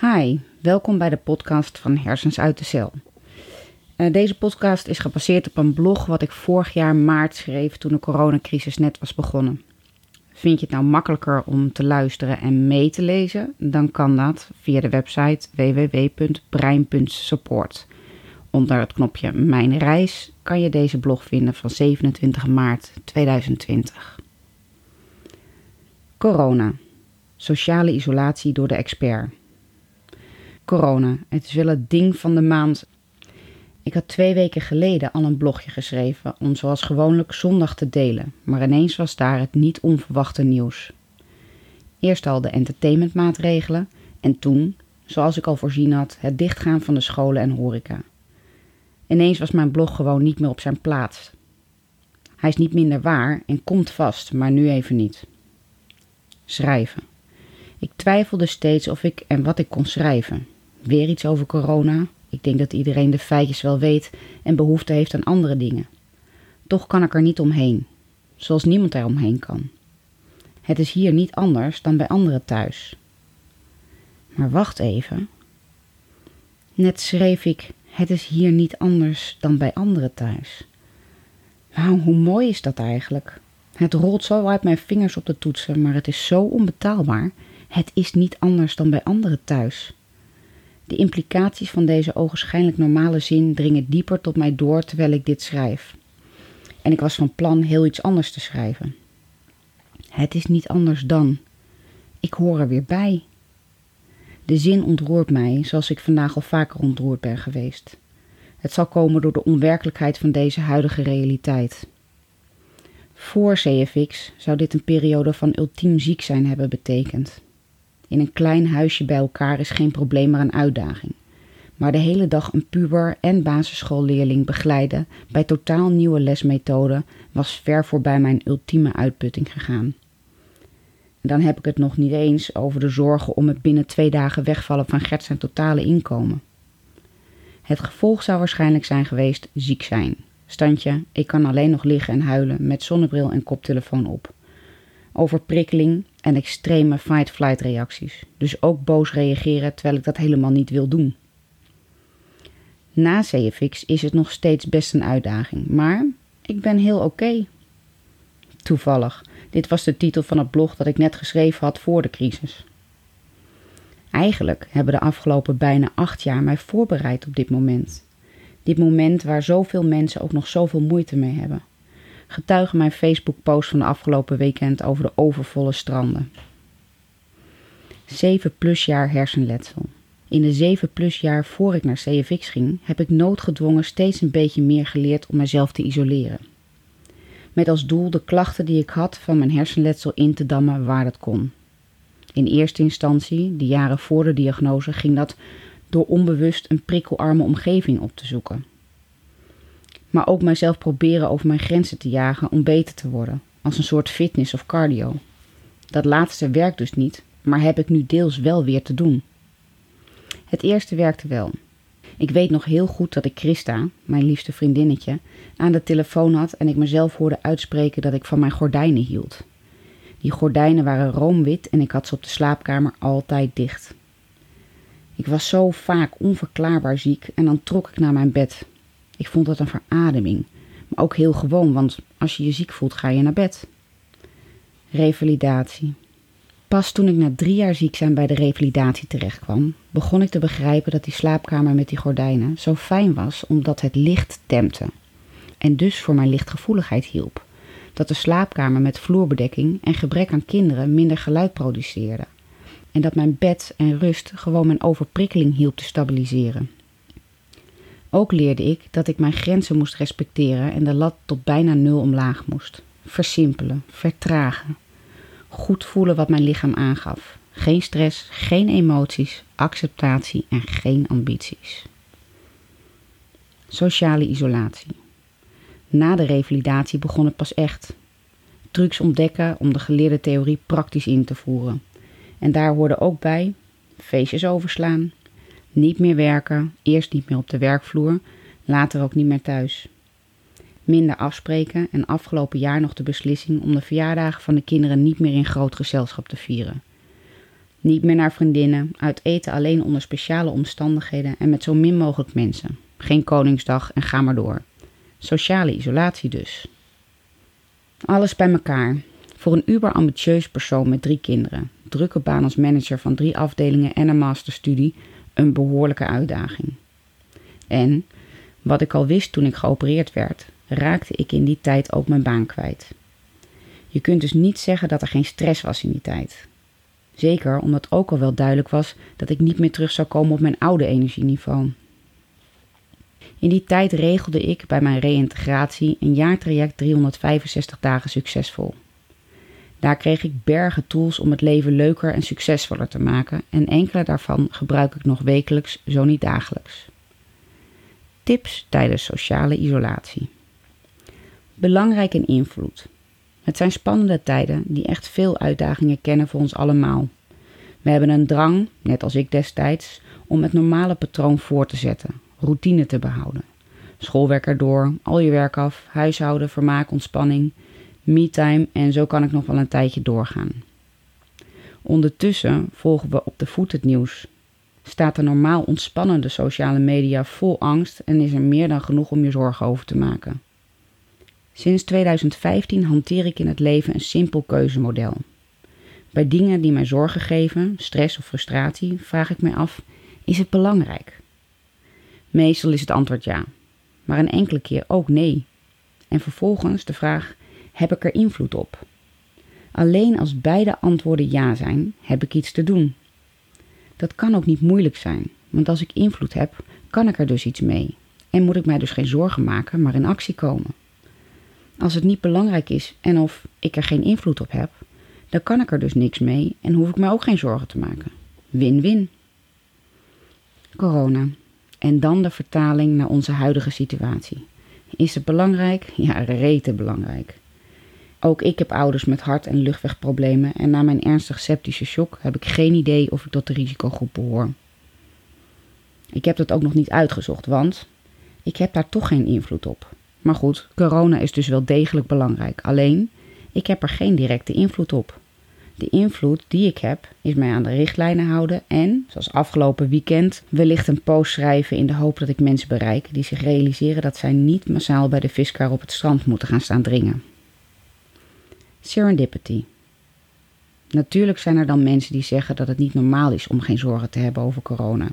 Hi, welkom bij de podcast van Hersens uit de Cel. Uh, deze podcast is gebaseerd op een blog wat ik vorig jaar maart schreef toen de coronacrisis net was begonnen. Vind je het nou makkelijker om te luisteren en mee te lezen? Dan kan dat via de website www.brein.support. Onder het knopje Mijn reis kan je deze blog vinden van 27 maart 2020. Corona. Sociale isolatie door de expert. Corona. Het is wel het ding van de maand. Ik had twee weken geleden al een blogje geschreven om zoals gewoonlijk zondag te delen, maar ineens was daar het niet onverwachte nieuws. Eerst al de entertainmentmaatregelen en toen, zoals ik al voorzien had, het dichtgaan van de scholen en horeca. Ineens was mijn blog gewoon niet meer op zijn plaats. Hij is niet minder waar en komt vast, maar nu even niet. Schrijven. Ik twijfelde steeds of ik en wat ik kon schrijven. Weer iets over corona. Ik denk dat iedereen de feitjes wel weet en behoefte heeft aan andere dingen. Toch kan ik er niet omheen, zoals niemand er omheen kan. Het is hier niet anders dan bij anderen thuis. Maar wacht even. Net schreef ik: Het is hier niet anders dan bij anderen thuis. Nou, hoe mooi is dat eigenlijk? Het rolt zo uit mijn vingers op de toetsen, maar het is zo onbetaalbaar. Het is niet anders dan bij anderen thuis. De implicaties van deze ogenschijnlijk normale zin dringen dieper tot mij door terwijl ik dit schrijf. En ik was van plan heel iets anders te schrijven. Het is niet anders dan. Ik hoor er weer bij. De zin ontroert mij, zoals ik vandaag al vaker ontroerd ben geweest. Het zal komen door de onwerkelijkheid van deze huidige realiteit. Voor CFX zou dit een periode van ultiem ziek zijn hebben betekend. In een klein huisje bij elkaar is geen probleem, maar een uitdaging. Maar de hele dag een puber en basisschoolleerling begeleiden bij totaal nieuwe lesmethoden was ver voorbij mijn ultieme uitputting gegaan. En dan heb ik het nog niet eens over de zorgen om het binnen twee dagen wegvallen van Gert zijn totale inkomen. Het gevolg zou waarschijnlijk zijn geweest ziek zijn. Standje, ik kan alleen nog liggen en huilen met zonnebril en koptelefoon op overprikkeling en extreme fight-flight reacties. Dus ook boos reageren terwijl ik dat helemaal niet wil doen. Na CFX is het nog steeds best een uitdaging, maar ik ben heel oké. Toevallig, dit was de titel van het blog dat ik net geschreven had voor de crisis. Eigenlijk hebben de afgelopen bijna acht jaar mij voorbereid op dit moment. Dit moment waar zoveel mensen ook nog zoveel moeite mee hebben getuigen mijn Facebook-post van de afgelopen weekend over de overvolle stranden. 7 plus jaar hersenletsel. In de 7 plus jaar voor ik naar CFX ging, heb ik noodgedwongen steeds een beetje meer geleerd om mezelf te isoleren. Met als doel de klachten die ik had van mijn hersenletsel in te dammen waar dat kon. In eerste instantie, de jaren voor de diagnose, ging dat door onbewust een prikkelarme omgeving op te zoeken maar ook mijzelf proberen over mijn grenzen te jagen om beter te worden, als een soort fitness of cardio. Dat laatste werkt dus niet, maar heb ik nu deels wel weer te doen. Het eerste werkte wel. Ik weet nog heel goed dat ik Christa, mijn liefste vriendinnetje, aan de telefoon had en ik mezelf hoorde uitspreken dat ik van mijn gordijnen hield. Die gordijnen waren roomwit en ik had ze op de slaapkamer altijd dicht. Ik was zo vaak onverklaarbaar ziek en dan trok ik naar mijn bed, ik vond het een verademing. Maar ook heel gewoon, want als je je ziek voelt, ga je naar bed. Revalidatie. Pas toen ik na drie jaar ziek zijn bij de revalidatie terechtkwam, begon ik te begrijpen dat die slaapkamer met die gordijnen zo fijn was omdat het licht dempte. En dus voor mijn lichtgevoeligheid hielp. Dat de slaapkamer met vloerbedekking en gebrek aan kinderen minder geluid produceerde. En dat mijn bed en rust gewoon mijn overprikkeling hielp te stabiliseren. Ook leerde ik dat ik mijn grenzen moest respecteren en de lat tot bijna nul omlaag moest. Versimpelen, vertragen. Goed voelen wat mijn lichaam aangaf. Geen stress, geen emoties, acceptatie en geen ambities. Sociale isolatie. Na de revalidatie begon het pas echt. Trucs ontdekken om de geleerde theorie praktisch in te voeren. En daar hoorde ook bij feestjes overslaan, niet meer werken, eerst niet meer op de werkvloer, later ook niet meer thuis. Minder afspreken en afgelopen jaar nog de beslissing om de verjaardagen van de kinderen niet meer in groot gezelschap te vieren. Niet meer naar vriendinnen, uit eten alleen onder speciale omstandigheden en met zo min mogelijk mensen. Geen Koningsdag en ga maar door. Sociale isolatie dus. Alles bij elkaar. Voor een uber-ambitieus persoon met drie kinderen, drukke baan als manager van drie afdelingen en een masterstudie, een behoorlijke uitdaging. En, wat ik al wist toen ik geopereerd werd, raakte ik in die tijd ook mijn baan kwijt. Je kunt dus niet zeggen dat er geen stress was in die tijd. Zeker omdat ook al wel duidelijk was dat ik niet meer terug zou komen op mijn oude energieniveau. In die tijd regelde ik bij mijn reïntegratie een jaartraject 365 dagen succesvol. Daar kreeg ik bergen tools om het leven leuker en succesvoller te maken en enkele daarvan gebruik ik nog wekelijks, zo niet dagelijks. Tips tijdens sociale isolatie. Belangrijk en invloed. Het zijn spannende tijden die echt veel uitdagingen kennen voor ons allemaal. We hebben een drang, net als ik destijds, om het normale patroon voor te zetten, routine te behouden. Schoolwerk erdoor, al je werk af, huishouden, vermaak, ontspanning, me-time en zo kan ik nog wel een tijdje doorgaan. Ondertussen volgen we op de voet het nieuws. Staat de normaal ontspannende sociale media vol angst en is er meer dan genoeg om je zorgen over te maken. Sinds 2015 hanteer ik in het leven een simpel keuzemodel. Bij dingen die mij zorgen geven, stress of frustratie, vraag ik mij af: is het belangrijk? Meestal is het antwoord ja, maar een enkele keer ook nee. En vervolgens de vraag: heb ik er invloed op? Alleen als beide antwoorden ja zijn, heb ik iets te doen. Dat kan ook niet moeilijk zijn, want als ik invloed heb, kan ik er dus iets mee. En moet ik mij dus geen zorgen maken, maar in actie komen. Als het niet belangrijk is en of ik er geen invloed op heb, dan kan ik er dus niks mee en hoef ik me ook geen zorgen te maken. Win-win. Corona. En dan de vertaling naar onze huidige situatie. Is het belangrijk? Ja, rete belangrijk. Ook ik heb ouders met hart- en luchtwegproblemen en na mijn ernstig septische shock heb ik geen idee of ik tot de risicogroep behoor. Ik heb dat ook nog niet uitgezocht, want ik heb daar toch geen invloed op. Maar goed, corona is dus wel degelijk belangrijk. Alleen, ik heb er geen directe invloed op. De invloed die ik heb, is mij aan de richtlijnen houden en, zoals afgelopen weekend, wellicht een post schrijven in de hoop dat ik mensen bereik die zich realiseren dat zij niet massaal bij de viskar op het strand moeten gaan staan dringen. Serendipity. Natuurlijk zijn er dan mensen die zeggen dat het niet normaal is om geen zorgen te hebben over corona.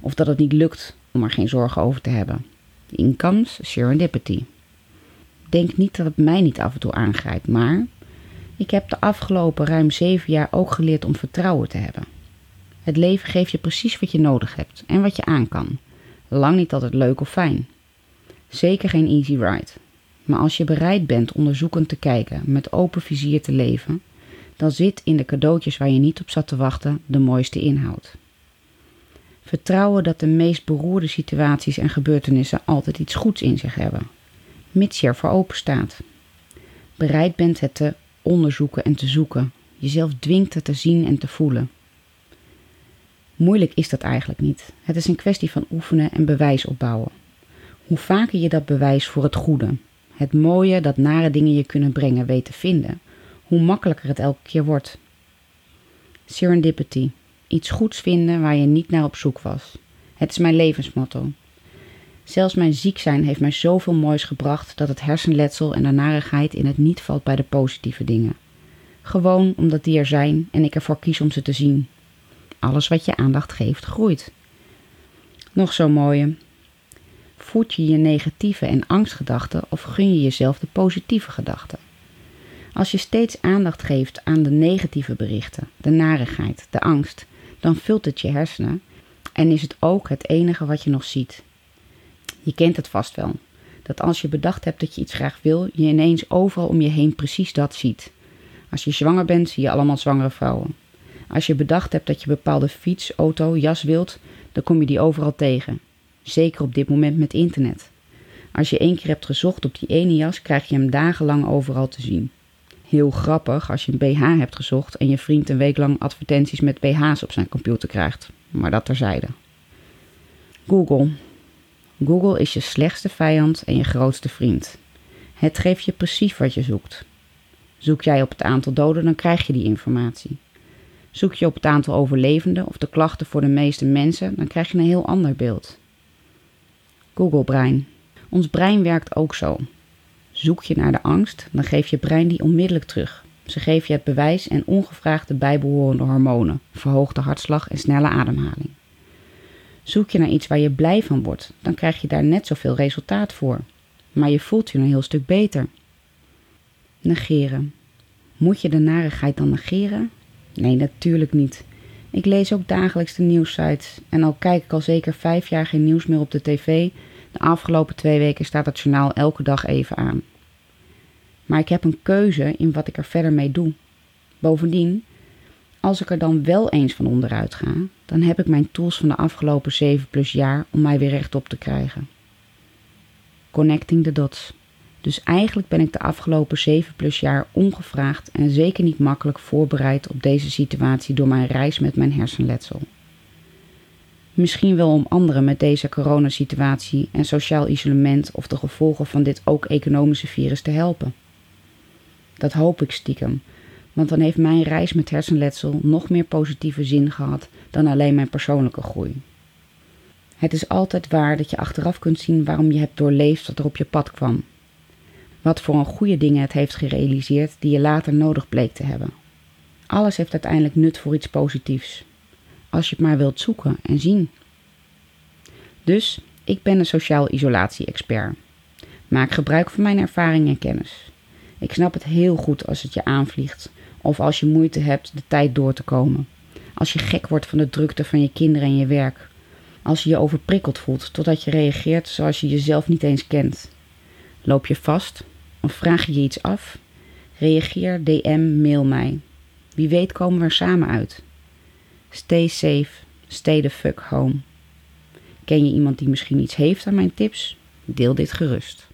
Of dat het niet lukt om er geen zorgen over te hebben. Incomes serendipity. Denk niet dat het mij niet af en toe aangrijpt, maar ik heb de afgelopen ruim zeven jaar ook geleerd om vertrouwen te hebben. Het leven geeft je precies wat je nodig hebt en wat je aan kan. Lang niet altijd leuk of fijn. Zeker geen easy ride. Maar als je bereid bent onderzoekend te kijken, met open vizier te leven, dan zit in de cadeautjes waar je niet op zat te wachten de mooiste inhoud. Vertrouwen dat de meest beroerde situaties en gebeurtenissen altijd iets goeds in zich hebben, mits je ervoor open staat. Bereid bent het te onderzoeken en te zoeken, jezelf dwingt het te zien en te voelen. Moeilijk is dat eigenlijk niet. Het is een kwestie van oefenen en bewijs opbouwen. Hoe vaker je dat bewijs voor het goede, het mooie dat nare dingen je kunnen brengen weet te vinden, hoe makkelijker het elke keer wordt. Serendipity. Iets goeds vinden waar je niet naar op zoek was. Het is mijn levensmotto. Zelfs mijn ziek zijn heeft mij zoveel moois gebracht dat het hersenletsel en de narigheid in het niet valt bij de positieve dingen. Gewoon omdat die er zijn en ik ervoor kies om ze te zien. Alles wat je aandacht geeft, groeit. Nog zo mooie. Voed je je negatieve en angstgedachten of gun je jezelf de positieve gedachten? Als je steeds aandacht geeft aan de negatieve berichten, de narigheid, de angst, dan vult het je hersenen en is het ook het enige wat je nog ziet. Je kent het vast wel. Dat als je bedacht hebt dat je iets graag wil, je ineens overal om je heen precies dat ziet. Als je zwanger bent, zie je allemaal zwangere vrouwen. Als je bedacht hebt dat je bepaalde fiets, auto, jas wilt, dan kom je die overal tegen. Zeker op dit moment met internet. Als je één keer hebt gezocht op die ene jas, krijg je hem dagenlang overal te zien. Heel grappig als je een BH hebt gezocht en je vriend een week lang advertenties met BH's op zijn computer krijgt. Maar dat terzijde. Google. Google is je slechtste vijand en je grootste vriend. Het geeft je precies wat je zoekt. Zoek jij op het aantal doden, dan krijg je die informatie. Zoek je op het aantal overlevenden of de klachten voor de meeste mensen, dan krijg je een heel ander beeld. Google Brein. Ons brein werkt ook zo. Zoek je naar de angst, dan geeft je brein die onmiddellijk terug. Ze geven je het bewijs en ongevraagd de bijbehorende hormonen, verhoogde hartslag en snelle ademhaling. Zoek je naar iets waar je blij van wordt, dan krijg je daar net zoveel resultaat voor. Maar je voelt je een heel stuk beter. Negeren. Moet je de narigheid dan negeren? Nee, natuurlijk niet. Ik lees ook dagelijks de nieuwssites en al kijk ik al zeker vijf jaar geen nieuws meer op de tv. De afgelopen twee weken staat het journaal elke dag even aan. Maar ik heb een keuze in wat ik er verder mee doe. Bovendien, als ik er dan wel eens van onderuit ga, dan heb ik mijn tools van de afgelopen 7 plus jaar om mij weer rechtop te krijgen. Connecting the dots. Dus eigenlijk ben ik de afgelopen 7 plus jaar ongevraagd en zeker niet makkelijk voorbereid op deze situatie door mijn reis met mijn hersenletsel. Misschien wel om anderen met deze coronasituatie en sociaal isolement of de gevolgen van dit ook economische virus te helpen. Dat hoop ik stiekem, want dan heeft mijn reis met hersenletsel nog meer positieve zin gehad dan alleen mijn persoonlijke groei. Het is altijd waar dat je achteraf kunt zien waarom je hebt doorleefd wat er op je pad kwam. Wat voor een goede dingen het heeft gerealiseerd die je later nodig bleek te hebben. Alles heeft uiteindelijk nut voor iets positiefs. Als je het maar wilt zoeken en zien. Dus, ik ben een sociaal isolatie-expert. Maak gebruik van mijn ervaring en kennis. Ik snap het heel goed als het je aanvliegt of als je moeite hebt de tijd door te komen. Als je gek wordt van de drukte van je kinderen en je werk. Als je je overprikkeld voelt totdat je reageert zoals je jezelf niet eens kent. Loop je vast of vraag je je iets af? Reageer, DM, mail mij. Wie weet komen we er samen uit. Stay safe, stay the fuck home. Ken je iemand die misschien iets heeft aan mijn tips? Deel dit gerust.